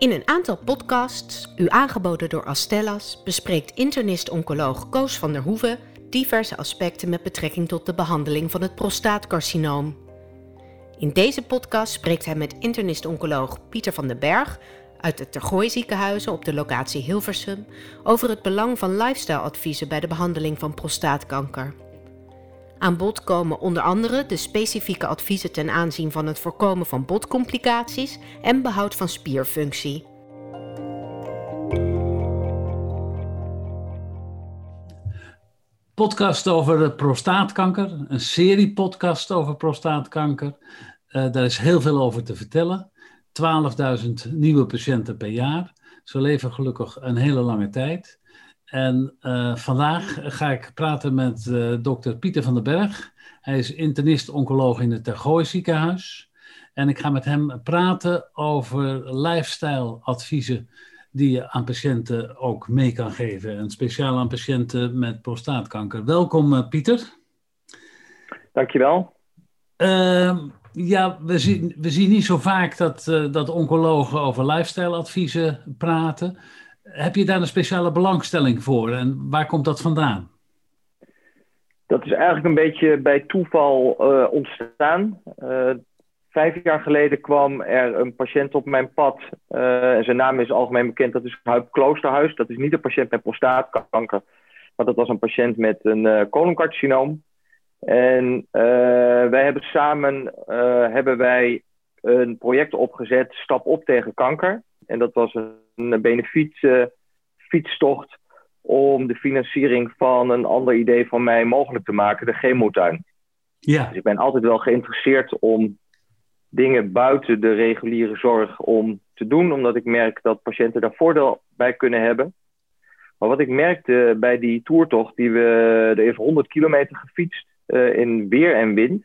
In een aantal podcasts, u aangeboden door Astellas, bespreekt internist-oncoloog Koos van der Hoeven diverse aspecten met betrekking tot de behandeling van het prostaatcarcinoom. In deze podcast spreekt hij met internist-oncoloog Pieter van den Berg uit het Tergooi ziekenhuizen op de locatie Hilversum over het belang van lifestyle-adviezen bij de behandeling van prostaatkanker. Aan bod komen onder andere de specifieke adviezen ten aanzien van het voorkomen van botcomplicaties en behoud van spierfunctie. Podcast over prostaatkanker, een serie podcast over prostaatkanker. Uh, daar is heel veel over te vertellen. 12.000 nieuwe patiënten per jaar. Ze leven gelukkig een hele lange tijd. En uh, vandaag ga ik praten met uh, dokter Pieter van den Berg. Hij is internist-oncoloog in het Tergooi ziekenhuis. En ik ga met hem praten over lifestyle-adviezen die je aan patiënten ook mee kan geven. En speciaal aan patiënten met prostaatkanker. Welkom uh, Pieter. Dankjewel. Uh, ja, we zien, we zien niet zo vaak dat, dat oncologen over lifestyle-adviezen praten. Heb je daar een speciale belangstelling voor en waar komt dat vandaan? Dat is eigenlijk een beetje bij toeval uh, ontstaan. Uh, vijf jaar geleden kwam er een patiënt op mijn pad. Uh, en zijn naam is algemeen bekend, dat is Huip Kloosterhuis. Dat is niet een patiënt met prostaatkanker, maar dat was een patiënt met een coloncarcinoom. En wij hebben samen hebben wij een project opgezet, Stap op tegen kanker. En dat was een benefiet uh, fietstocht om de financiering van een ander idee van mij mogelijk te maken, de chemotuin. Ja. Dus ik ben altijd wel geïnteresseerd om dingen buiten de reguliere zorg om te doen, omdat ik merk dat patiënten daar voordeel bij kunnen hebben. Maar wat ik merkte bij die toertocht, die we, er is 100 kilometer gefietst uh, in weer en wind.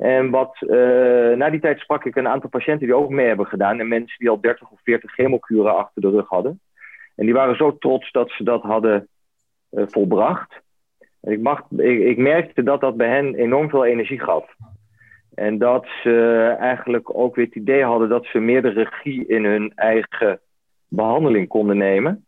En wat, uh, na die tijd sprak ik een aantal patiënten die ook mee hebben gedaan. En mensen die al 30 of 40 chemokuren achter de rug hadden. En die waren zo trots dat ze dat hadden uh, volbracht. En ik, mag, ik, merkte dat dat bij hen enorm veel energie gaf. En dat ze eigenlijk ook weer het idee hadden dat ze meer de regie in hun eigen behandeling konden nemen.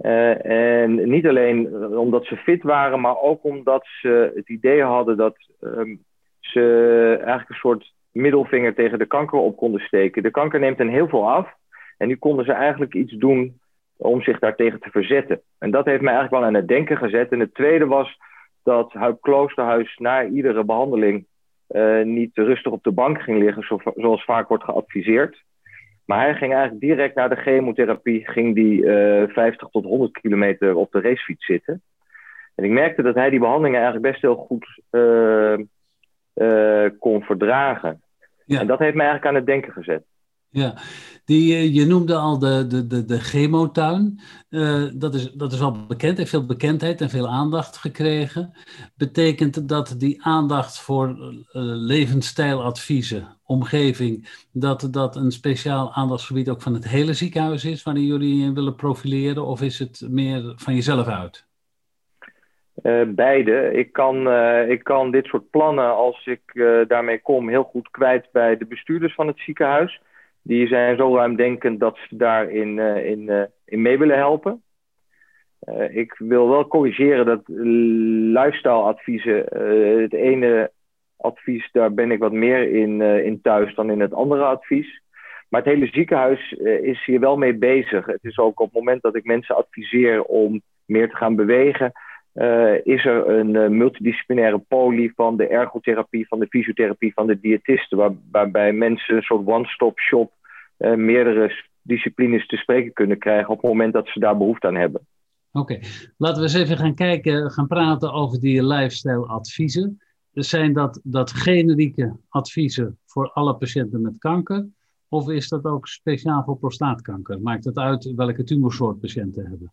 Uh, en niet alleen omdat ze fit waren, maar ook omdat ze het idee hadden dat um, ze eigenlijk een soort middelvinger tegen de kanker op konden steken. De kanker neemt hen heel veel af. En nu konden ze eigenlijk iets doen om zich daartegen te verzetten. En dat heeft mij eigenlijk wel aan het denken gezet. En het tweede was dat Huip Kloosterhuis na iedere behandeling uh, niet rustig op de bank ging liggen, zo, zoals vaak wordt geadviseerd. Maar hij ging eigenlijk direct na de chemotherapie, ging die uh, 50 tot 100 kilometer op de racefiets zitten. En ik merkte dat hij die behandelingen eigenlijk best heel goed uh, kon verdragen. Ja. En dat heeft mij eigenlijk aan het denken gezet. Ja, die, eh, je noemde al de, de, de, de chemotuin. Uh, dat, is, dat is wel bekend, heeft veel bekendheid en veel aandacht gekregen. Betekent dat die aandacht voor uh, levensstijladviezen, omgeving, dat dat een speciaal aandachtsgebied ook van het hele ziekenhuis is, waarin jullie willen profileren, of is het meer van jezelf uit? Uh, beide. Ik kan, uh, ik kan dit soort plannen, als ik uh, daarmee kom, heel goed kwijt bij de bestuurders van het ziekenhuis. Die zijn zo ruimdenkend dat ze daarin in, in mee willen helpen. ik wil wel corrigeren dat lifestyle-adviezen, het ene advies, daar ben ik wat meer in, in thuis dan in het andere advies. Maar het hele ziekenhuis is hier wel mee bezig. Het is ook op het moment dat ik mensen adviseer om meer te gaan bewegen uh, is er een uh, multidisciplinaire poli van de ergotherapie, van de fysiotherapie, van de diëtisten, waar, waarbij mensen een soort one-stop shop uh, meerdere disciplines te spreken kunnen krijgen op het moment dat ze daar behoefte aan hebben. Oké, laten we eens even gaan kijken, gaan praten over die lifestyle adviezen. Dus zijn dat, dat generieke adviezen voor alle patiënten met kanker? Of is dat ook speciaal voor prostaatkanker? Maakt het uit welke tumorsoort patiënten hebben?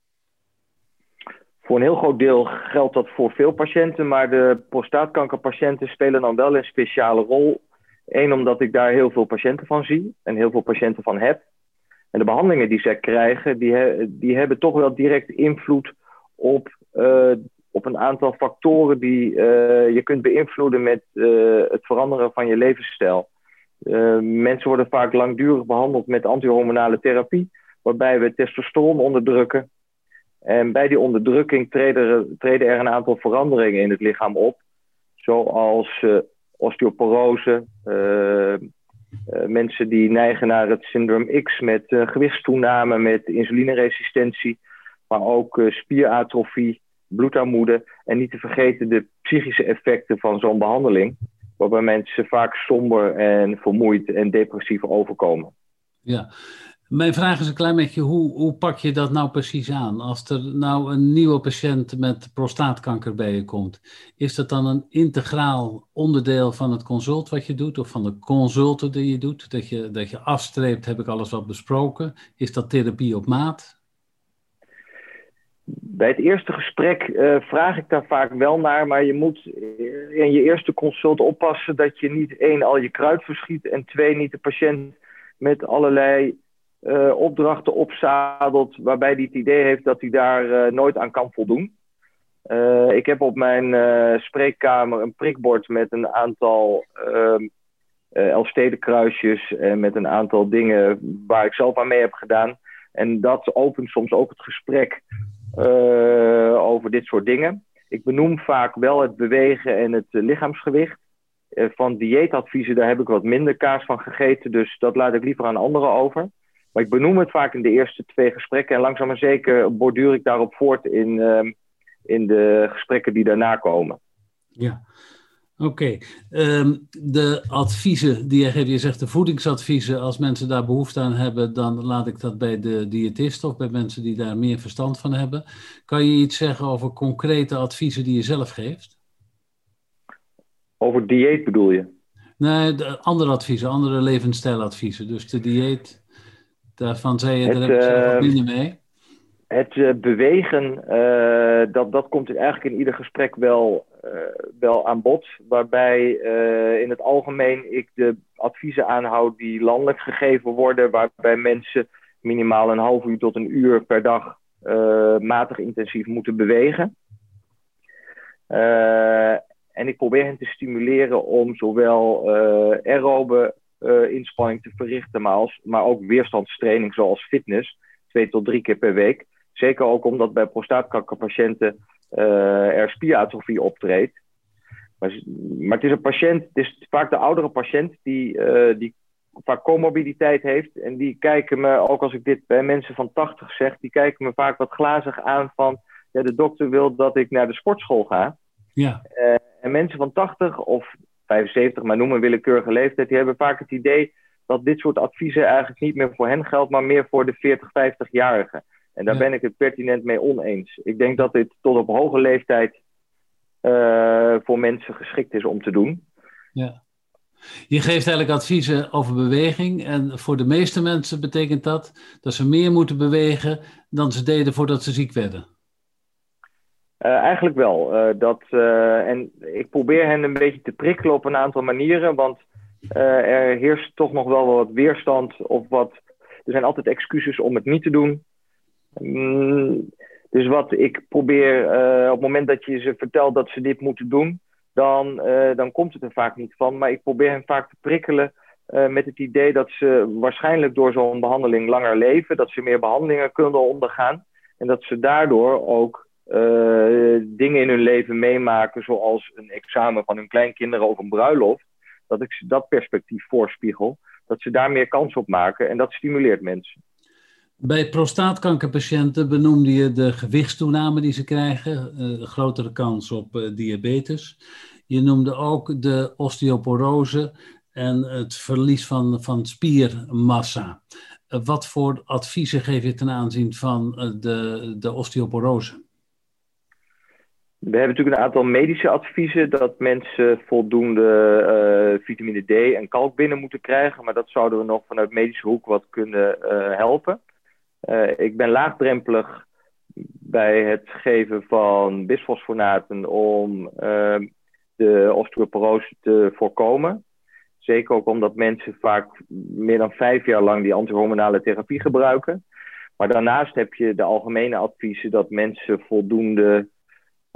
Voor een heel groot deel geldt dat voor veel patiënten, maar de prostaatkankerpatiënten spelen dan wel een speciale rol. Eén, omdat ik daar heel veel patiënten van zie en heel veel patiënten van heb. En de behandelingen die zij krijgen, die, die hebben toch wel direct invloed op, uh, op een aantal factoren die uh, je kunt beïnvloeden met uh, het veranderen van je levensstijl. mensen worden vaak langdurig behandeld met antihormonale therapie, waarbij we testosteron onderdrukken. En bij die onderdrukking treden, treden er een aantal veranderingen in het lichaam op, zoals uh, osteoporose, mensen die neigen naar het syndroom X met gewichtstoename, met insulineresistentie, maar ook spieratrofie, bloedarmoede. En niet te vergeten de psychische effecten van zo'n behandeling, waarbij mensen vaak somber en vermoeid en depressief overkomen. Ja, mijn vraag is een klein beetje, hoe, hoe pak je dat nou precies aan? Als er nou een nieuwe patiënt met prostaatkanker bij je komt, is dat dan een integraal onderdeel van het consult wat je doet, of van de consulten die je doet? Dat je, dat je afstreept, heb ik alles wat besproken? Is dat therapie op maat? Bij het eerste gesprek uh, vraag ik daar vaak wel naar, maar je moet in je eerste consult oppassen dat je niet één al je kruid verschiet en twee niet de patiënt met allerlei uh, opdrachten opzadelt waarbij hij het idee heeft dat hij daar uh, nooit aan kan voldoen. ik heb op mijn spreekkamer een prikbord met een aantal ehm, Elfstedenkruisjes en met een aantal dingen waar ik zelf aan mee heb gedaan. En dat opent soms ook het gesprek over dit soort dingen. Ik benoem vaak wel het bewegen en het lichaamsgewicht. Van dieetadviezen, daar heb ik wat minder kaas van gegeten, dus dat laat ik liever aan anderen over. Maar ik benoem het vaak in de eerste twee gesprekken en langzaam maar zeker borduur ik daarop voort in, uh, in de gesprekken die daarna komen. Ja, Oké, ehm, de adviezen die je geeft, je zegt de voedingsadviezen, als mensen daar behoefte aan hebben, dan laat ik dat bij de diëtist of bij mensen die daar meer verstand van hebben. Kan je iets zeggen over concrete adviezen die je zelf geeft? Over dieet bedoel je? Nee, andere adviezen, andere levensstijladviezen. Dus de dieet, daarvan zei je, daar heb je zelf minder mee. Het uh, bewegen, uh, dat, dat komt eigenlijk in ieder gesprek wel, uh, wel aan bod. Waarbij in het algemeen ik de adviezen aanhoud die landelijk gegeven worden. Waarbij mensen minimaal een half uur tot een uur per dag matig intensief moeten bewegen. en ik probeer hen te stimuleren om zowel aerobe inspanning te verrichten, maar, als, maar ook weerstandstraining zoals fitness twee tot drie keer per week. Zeker ook omdat bij prostaatkankerpatiënten uh, er spieratrofie optreedt. Maar, maar, het is een patiënt, het is vaak de oudere patiënt die, uh, die vaak comorbiditeit heeft. En die kijken me, ook als ik dit bij mensen van 80 zeg, die kijken me vaak wat glazig aan van, ja, de dokter wil dat ik naar de sportschool ga. Ja. Uh, en mensen van 80 of 75, maar noem een willekeurige leeftijd, die hebben vaak het idee dat dit soort adviezen eigenlijk niet meer voor hen geldt, maar meer voor de 40, 50-jarigen. En daar ben ik het pertinent mee oneens. Ik denk dat dit tot op hoge leeftijd uh, voor mensen geschikt is om te doen. Ja. Je geeft eigenlijk adviezen over beweging. En voor de meeste mensen betekent dat dat ze meer moeten bewegen dan ze deden voordat ze ziek werden. Uh, eigenlijk wel. Uh, dat, en ik probeer hen een beetje te prikkelen op een aantal manieren. Want er heerst toch nog wel wat weerstand. Of wat, er zijn altijd excuses om het niet te doen. Mm, dus wat ik probeer, op het moment dat je ze vertelt dat ze dit moeten doen, dan, dan komt het er vaak niet van. Maar ik probeer hen vaak te prikkelen met het idee dat ze waarschijnlijk door zo'n behandeling langer leven, dat ze meer behandelingen kunnen ondergaan en dat ze daardoor ook dingen in hun leven meemaken, zoals een examen van hun kleinkinderen of een bruiloft. Dat ik dat perspectief voorspiegel, dat ze daar meer kans op maken en dat stimuleert mensen. Bij prostaatkankerpatiënten benoemde je de gewichtstoename die ze krijgen, uh, grotere kans op uh, diabetes. Je noemde ook de osteoporose en het verlies van, van spiermassa. Wat voor adviezen geef je ten aanzien van de, de osteoporose? We hebben natuurlijk een aantal medische adviezen dat mensen voldoende vitamine D en kalk binnen moeten krijgen, maar dat zouden we nog vanuit medische hoek wat kunnen helpen. Uh, ik ben laagdrempelig bij het geven van bisfosfonaten om de osteoporose te voorkomen. Zeker ook omdat mensen vaak meer dan vijf jaar lang die antihormonale therapie gebruiken. Maar daarnaast heb je de algemene adviezen dat mensen voldoende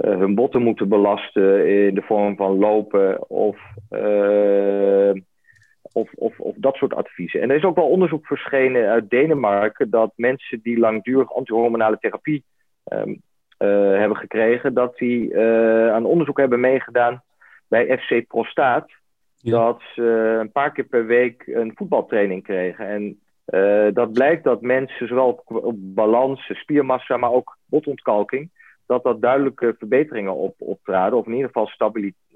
hun botten moeten belasten in de vorm van lopen of Of, of, of dat soort adviezen. En er is ook wel onderzoek verschenen uit Denemarken dat mensen die langdurig antihormonale therapie ehm, eh, hebben gekregen, dat die uh, aan onderzoek hebben meegedaan bij FC Prostaat. Dat ze een paar keer per week een voetbaltraining kregen. En dat blijkt dat mensen zowel op, balans, spiermassa, maar ook botontkalking, dat dat duidelijke verbeteringen op, optraden, of in ieder geval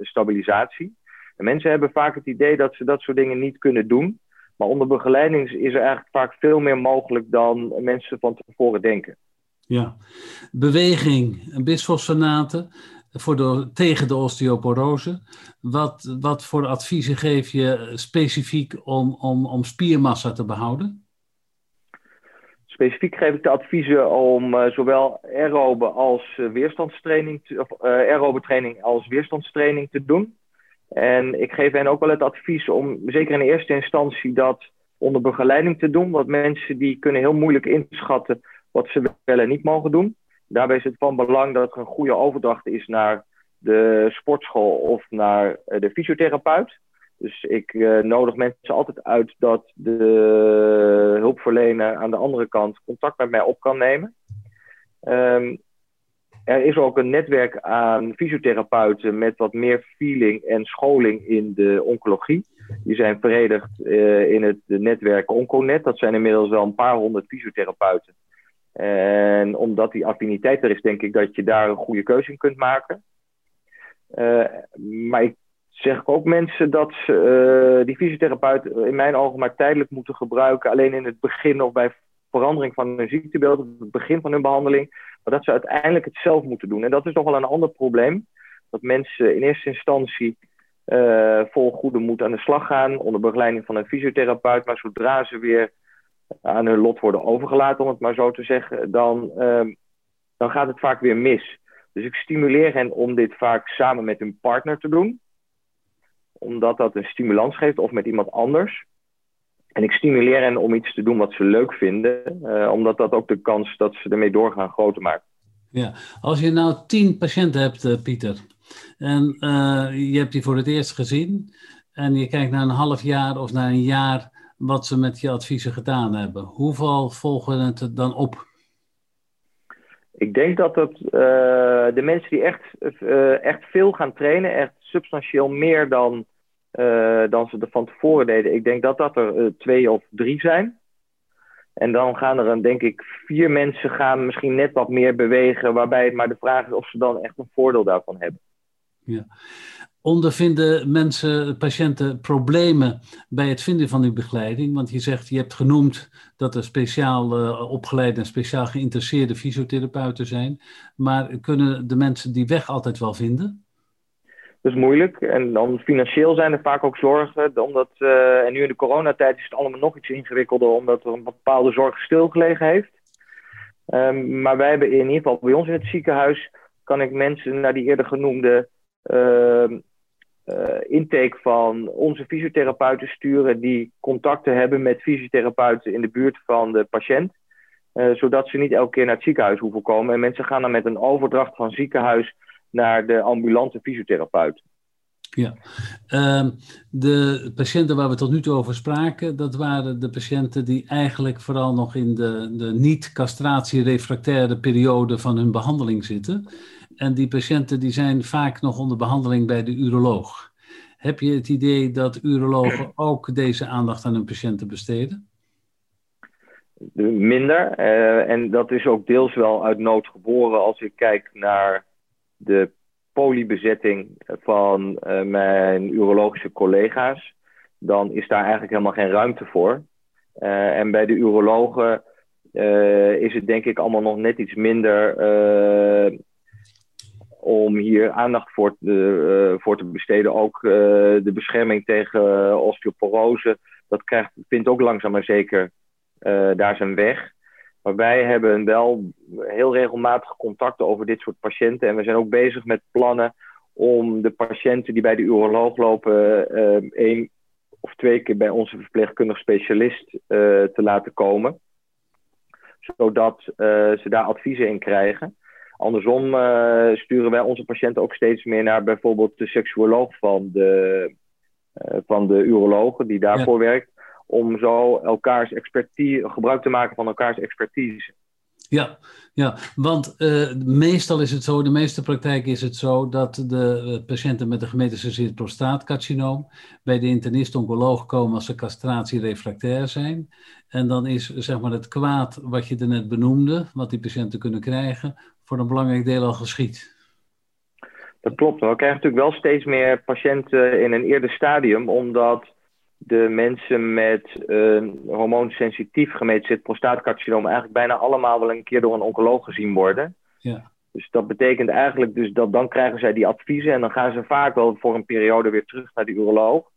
stabilisatie. En mensen hebben vaak het idee dat ze dat soort dingen niet kunnen doen. Maar onder begeleiding is er eigenlijk vaak veel meer mogelijk dan mensen van tevoren denken. Ja, beweging, bisfosfonaten voor tegen de osteoporose. Wat, wat voor adviezen geef je specifiek om, om, om spiermassa te behouden? Specifiek geef ik de adviezen om uh, zowel aerobe als uh, weerstandstraining, te, of training als weerstandstraining te doen. En ik geef hen ook wel het advies om, zeker in eerste instantie, dat onder begeleiding te doen. Want mensen die kunnen heel moeilijk inschatten wat ze wel en niet mogen doen. Daarbij is het van belang dat er een goede overdracht is naar de sportschool of naar eh, de fysiotherapeut. Dus ik uh, nodig mensen altijd uit dat de hulpverlener aan de andere kant contact met mij op kan nemen. Um, er is ook een netwerk aan fysiotherapeuten met wat meer feeling en scholing in de oncologie. Die zijn verenigd uh, in het netwerk Onconet. Dat zijn inmiddels wel een paar honderd fysiotherapeuten. En omdat die affiniteit er is, denk ik dat je daar een goede keuze in kunt maken. Uh, maar ik zeg ook mensen dat ze uh, die fysiotherapeut in mijn ogen maar tijdelijk moeten gebruiken. Alleen in het begin of bij verandering van hun ziektebeeld, op het begin van hun behandeling. Maar dat ze uiteindelijk het zelf moeten doen. En dat is nog wel een ander probleem. Dat mensen in eerste instantie uh, vol goede moed aan de slag gaan onder begeleiding van een fysiotherapeut. Maar zodra ze weer aan hun lot worden overgelaten, om het maar zo te zeggen, dan, uh, dan gaat het vaak weer mis. Dus ik stimuleer hen om dit vaak samen met hun partner te doen. Omdat dat een stimulans geeft of met iemand anders. En ik stimuleer hen om iets te doen wat ze leuk vinden, uh, omdat dat ook de kans dat ze ermee doorgaan groter maakt. Ja, als je nou tien patiënten hebt, uh, Pieter, en uh, je hebt die voor het eerst gezien, en je kijkt naar een half jaar of naar een jaar wat ze met je adviezen gedaan hebben, hoeveel volgen het dan op? Ik denk dat het, de mensen die echt, echt veel gaan trainen, echt substantieel meer dan dan ze er van tevoren deden. Ik denk dat dat er uh, twee of drie zijn. En dan gaan er, denk ik, vier mensen gaan misschien net wat meer bewegen. Waarbij het maar de vraag is of ze dan echt een voordeel daarvan hebben. Ja. Ondervinden mensen, patiënten, problemen bij het vinden van die begeleiding? Want je zegt, je hebt genoemd dat er speciaal uh, opgeleide en speciaal geïnteresseerde fysiotherapeuten zijn. Maar kunnen de mensen die weg altijd wel vinden? Dat is moeilijk. En dan financieel zijn er vaak ook zorgen. Omdat, uh, en nu in de coronatijd is het allemaal nog iets ingewikkelder, omdat er een bepaalde zorg stilgelegen heeft. Um, maar wij hebben in ieder geval bij ons in het ziekenhuis, kan ik mensen naar die eerder genoemde uh, uh, intake van onze fysiotherapeuten sturen, die contacten hebben met fysiotherapeuten in de buurt van de patiënt. Uh, zodat ze niet elke keer naar het ziekenhuis hoeven komen. En mensen gaan dan met een overdracht van ziekenhuis naar de ambulante fysiotherapeut. Ja, uh, de patiënten waar we tot nu toe over spraken, dat waren de patiënten die eigenlijk vooral nog in de, de niet-castratie-refractaire periode van hun behandeling zitten. En die patiënten die zijn vaak nog onder behandeling bij de uroloog. Heb je het idee dat urologen ook deze aandacht aan hun patiënten besteden? Minder. Uh, en dat is ook deels wel uit nood geboren als ik kijk naar de polybezetting van uh, mijn urologische collega's, dan is daar eigenlijk helemaal geen ruimte voor. Uh, en bij de urologen uh, is het denk ik allemaal nog net iets minder om hier aandacht voor te, voor te besteden. Ook de bescherming tegen osteoporose, dat krijgt, vindt ook langzaam maar zeker daar zijn weg. Maar wij hebben wel heel regelmatig contacten over dit soort patiënten. En we zijn ook bezig met plannen om de patiënten die bij de uroloog lopen, uh, één of twee keer bij onze verpleegkundig specialist uh, te laten komen. Zodat uh, ze daar adviezen in krijgen. Andersom sturen wij onze patiënten ook steeds meer naar bijvoorbeeld de seksuoloog van de, van de urologen die daarvoor werkt, om zo elkaars expertise, gebruik te maken van elkaars expertise. Ja, ja want uh, meestal is het zo, in de meeste praktijk is het zo dat de patiënten met een gemetastaseerd prostaatcarcinoom bij de internist-oncoloog komen als ze castratie-refractair zijn. En dan is zeg maar het kwaad wat je er net benoemde, wat die patiënten kunnen krijgen, voor een belangrijk deel al geschied. Dat klopt. We krijgen natuurlijk wel steeds meer patiënten in een eerder stadium, omdat de mensen met een uh, hormoonsensitief gemetastaseerd prostaatcarcinoom eigenlijk bijna allemaal wel een keer door een oncoloog gezien worden. Ja. Dus dat betekent eigenlijk dus dat dan krijgen zij die adviezen en dan gaan ze vaak wel voor een periode weer terug naar de uroloog.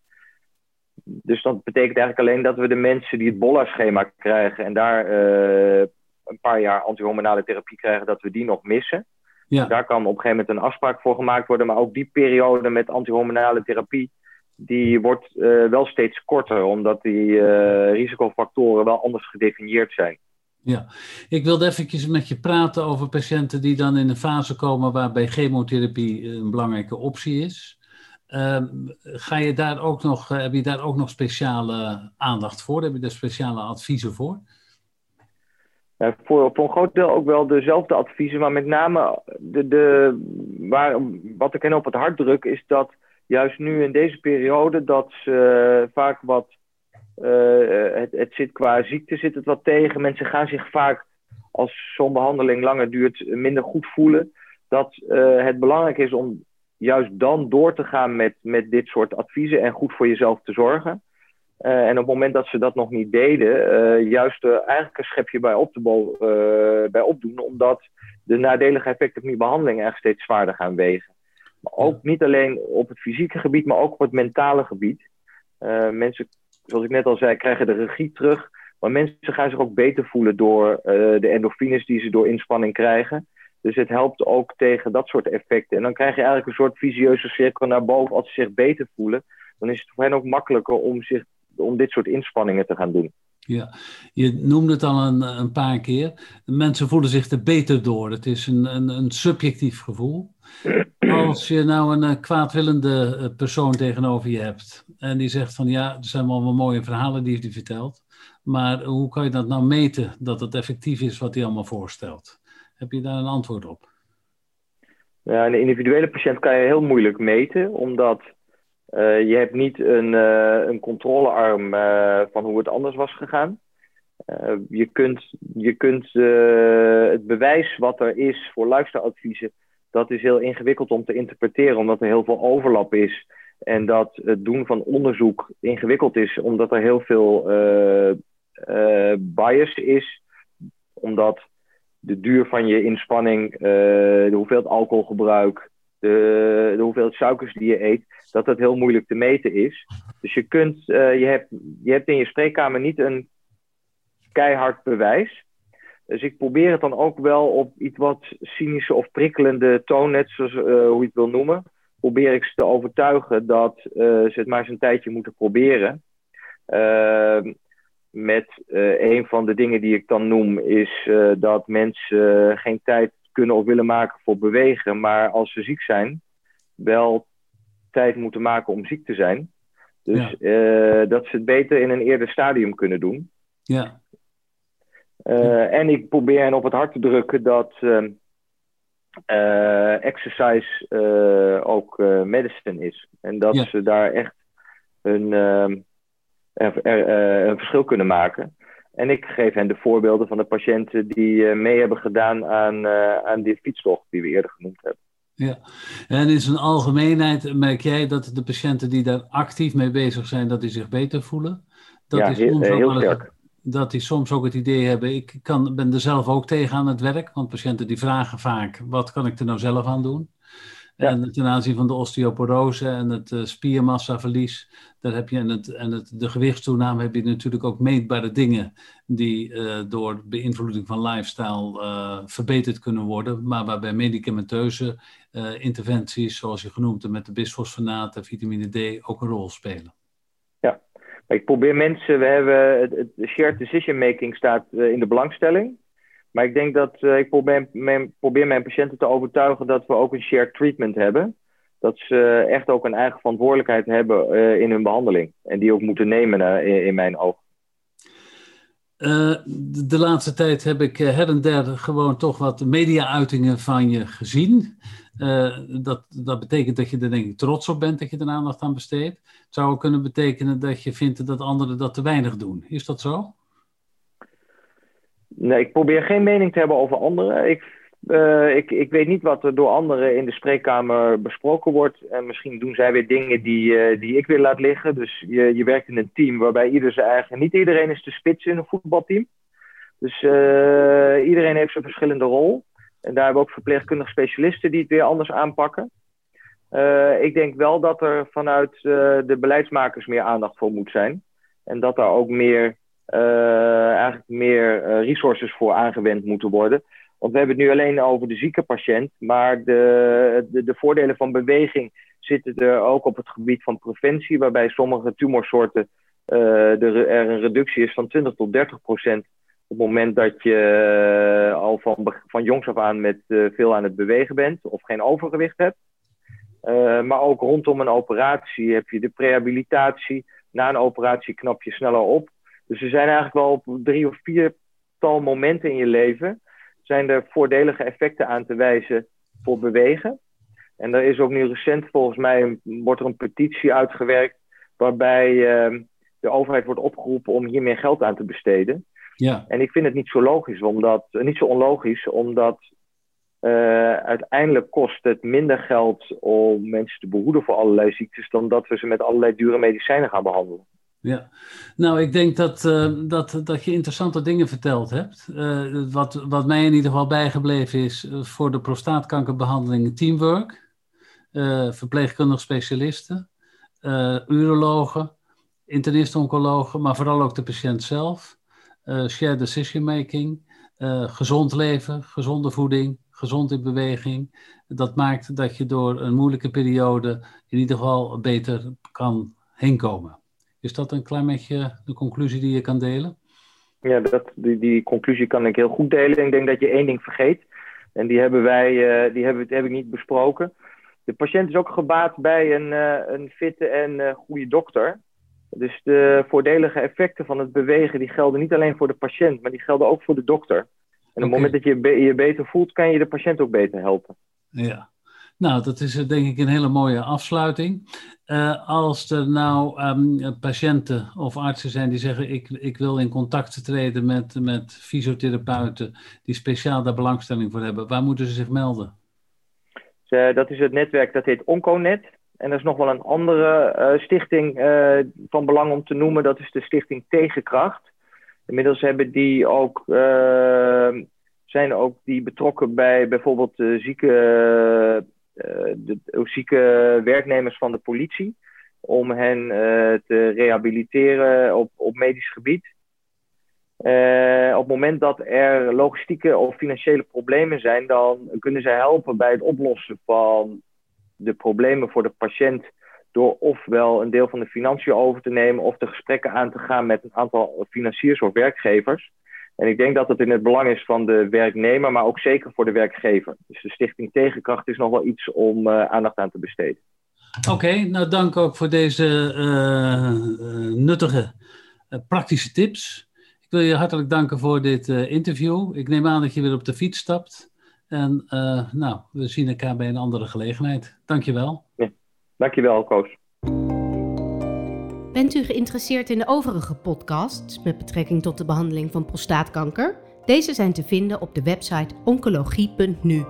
Dus dat betekent eigenlijk alleen dat we de mensen die het BOLA-schema krijgen en daar uh, een paar jaar antihormonale therapie krijgen, dat we die nog missen. Ja. Daar kan op een gegeven moment een afspraak voor gemaakt worden, maar ook die periode met antihormonale therapie, die wordt uh, wel steeds korter, omdat die uh, risicofactoren wel anders gedefinieerd zijn. Ja, ik wilde even met je praten over patiënten die dan in een fase komen waarbij chemotherapie een belangrijke optie is. Uh, ga je daar ook nog, heb je daar ook nog speciale aandacht voor? Heb je daar speciale adviezen voor? Ja, voor, voor een groot deel ook wel dezelfde adviezen, maar met name de, de, waar, wat ik hen op het hart druk is dat juist nu in deze periode dat ze vaak wat, uh, het, het zit qua ziekte zit het wat tegen. Mensen gaan zich vaak als zo'n behandeling langer duurt minder goed voelen. Dat het belangrijk is om juist dan door te gaan met, met dit soort adviezen en goed voor jezelf te zorgen. En op het moment dat ze dat nog niet deden, juist eigenlijk een schepje bij, op te bij opdoen, omdat de nadelige effecten van die behandeling echt steeds zwaarder gaan wegen. Maar ook niet alleen op het fysieke gebied, maar ook op het mentale gebied. mensen, zoals ik net al zei, krijgen de regie terug. Maar mensen gaan zich ook beter voelen door de endorfines die ze door inspanning krijgen. Dus het helpt ook tegen dat soort effecten. En dan krijg je eigenlijk een soort visieuze cirkel naar boven als ze zich beter voelen. Dan is het voor hen ook makkelijker om zich om dit soort inspanningen te gaan doen. Ja, je noemde het al een, een paar keer. Mensen voelen zich er beter door. Het is een, een, een subjectief gevoel. Als je nou een, een kwaadwillende eh, persoon tegenover je hebt en die zegt van ja, er zijn wel, wel mooie verhalen die hij vertelt, maar hoe kan je dat nou meten dat het effectief is wat hij allemaal voorstelt? Heb je daar een antwoord op? Ja, een individuele patiënt kan je heel moeilijk meten, omdat uh, je hebt niet een, uh, een controlearm uh, van hoe het anders was gegaan. je kunt, je kunt het bewijs wat er is voor luisteradviezen, dat is heel ingewikkeld om te interpreteren, omdat er heel veel overlap is. En dat het doen van onderzoek ingewikkeld is, omdat er heel veel bias is. Omdat de duur van je inspanning, de hoeveelheid alcoholgebruik, de, de hoeveelheid suikers die je eet, dat dat heel moeilijk te meten is. Dus je, kunt, uh, je, hebt, je hebt in je spreekkamer niet een keihard bewijs. Dus ik probeer het dan ook wel op iets wat cynische of prikkelende toon, net zoals uh, hoe je het wil noemen. Probeer ik ze te overtuigen dat uh, ze het maar eens een tijdje moeten proberen. Ehm, met een van de dingen die ik dan noem, is dat mensen geen tijd kunnen of willen maken voor bewegen, maar als ze ziek zijn, wel tijd moeten maken om ziek te zijn. Dus dat ze het beter in een eerder stadium kunnen doen. Ja. Uh, en ik probeer hen op het hart te drukken dat uh, exercise ook medicine is. En dat ze daar echt een, een, een verschil kunnen maken. En ik geef hen de voorbeelden van de patiënten die mee hebben gedaan aan, aan die fietstocht die we eerder genoemd hebben. Ja, en in zijn algemeenheid merk jij dat de patiënten die daar actief mee bezig zijn, dat die zich beter voelen? Dat ja, heel, heel sterk. Dat die soms ook het idee hebben, ik kan, ben er zelf ook tegen aan het werk, want patiënten die vragen vaak, wat kan ik er nou zelf aan doen? En ten aanzien van de osteoporose en het uh, spiermassaverlies, daar heb je en, het, en het, de gewichtstoename heb je natuurlijk ook meetbare dingen die uh, door beïnvloeding van lifestyle uh, verbeterd kunnen worden, maar waarbij medicamenteuze interventies, zoals je genoemd hebt met de bisfosfonaten, vitamine D, ook een rol spelen. Ik probeer mensen, we hebben het, shared decision making staat in de belangstelling. Maar ik denk dat uh, ik probeer mijn, probeer mijn, patiënten te overtuigen dat we ook een shared treatment hebben. dat ze echt ook een eigen verantwoordelijkheid hebben in hun behandeling. En die ook moeten nemen in, mijn ogen. Uh, de, laatste tijd heb ik her en der gewoon toch wat media-uitingen van je gezien. Uh, dat, dat betekent dat je er denk ik trots op bent dat je er aandacht aan besteedt. Het zou ook kunnen betekenen dat je vindt dat anderen dat te weinig doen. Is dat zo? Nee, ik probeer geen mening te hebben over anderen. Ik, uh, ik, ik weet niet wat er door anderen in de spreekkamer besproken wordt. En misschien doen zij weer dingen die, uh, die ik weer laat liggen. Dus je, je werkt in een team waarbij ieder zijn eigen... Niet iedereen is de spits in een voetbalteam. Dus uh, iedereen heeft zijn verschillende rol. En daar hebben we ook verpleegkundige specialisten die het weer anders aanpakken. Ik denk wel dat er vanuit de beleidsmakers meer aandacht voor moet zijn. En dat daar ook meer, eigenlijk meer resources voor aangewend moeten worden. Want we hebben het nu alleen over de zieke patiënt. Maar de, de, de voordelen van beweging zitten er ook op het gebied van preventie. Waarbij sommige tumorsoorten er, er een reductie is van 20 tot 30 procent op het moment dat je uh, al van, van jongs af aan met uh, veel aan het bewegen bent of geen overgewicht hebt. Maar ook rondom een operatie heb je de prehabilitatie. Na een operatie knap je sneller op. Dus er zijn eigenlijk wel drie of vier tal momenten in je leven zijn er voordelige effecten aan te wijzen voor bewegen. En er is ook nu recent volgens mij een, wordt er een petitie uitgewerkt waarbij de overheid wordt opgeroepen om hier meer geld aan te besteden. Ja. En ik vind het niet zo logisch, omdat, niet zo onlogisch, omdat uh, uiteindelijk kost het minder geld om mensen te behoeden voor allerlei ziektes dan dat we ze met allerlei dure medicijnen gaan behandelen. Ja, nou ik denk dat, uh, dat, dat je interessante dingen verteld hebt. Uh, wat, wat mij in ieder geval bijgebleven is voor de prostaatkankerbehandeling teamwork, verpleegkundig specialisten, urologen, internist-oncologen, maar vooral ook de patiënt zelf uh, shared decision making, uh, gezond leven, gezonde voeding, gezond in beweging. Dat maakt dat je door een moeilijke periode in ieder geval beter kan heen komen. Is dat een klein beetje de conclusie die je kan delen? Ja, dat, die, die conclusie kan ik heel goed delen. Ik denk dat je één ding vergeet. En die hebben wij, uh, die hebben, heb ik niet besproken. De patiënt is ook gebaat bij een, uh, een fitte en uh, goede dokter. Dus de voordelige effecten van het bewegen, die gelden niet alleen voor de patiënt, maar die gelden ook voor de dokter. En op het moment dat je je beter voelt, kan je de patiënt ook beter helpen. Ja, nou, dat is eh, denk ik een hele mooie afsluiting. Uh, als er nou um, patiënten of artsen zijn die zeggen: ik, ik wil in contact treden met, met fysiotherapeuten die speciaal daar belangstelling voor hebben, waar moeten ze zich melden? Uh, dat is het netwerk dat heet Onconet. En er is nog wel een andere uh, stichting uh, van belang om te noemen. Dat is de Stichting Tegenkracht. Inmiddels hebben die ook, uh, zijn ook die betrokken bij bijvoorbeeld de zieke, de, zieke werknemers van de politie. Om hen te rehabiliteren op, op medisch gebied. op het moment dat er logistieke of financiële problemen zijn, dan kunnen zij helpen bij het oplossen van de problemen voor de patiënt door ofwel een deel van de financiën over te nemen of de gesprekken aan te gaan met een aantal financiers of werkgevers. En ik denk dat het in het belang is van de werknemer, maar ook zeker voor de werkgever. Dus de Stichting Tegenkracht is nog wel iets om uh, aandacht aan te besteden. Oké, nou dank ook voor deze uh, nuttige praktische tips. Ik wil je hartelijk danken voor dit interview. Ik neem aan dat je weer op de fiets stapt. En nou, we zien elkaar bij een andere gelegenheid. Dankjewel. Ja, dankjewel, Koos. Bent u geïnteresseerd in de overige podcasts met betrekking tot de behandeling van prostaatkanker? Deze zijn te vinden op de website oncologie.nu.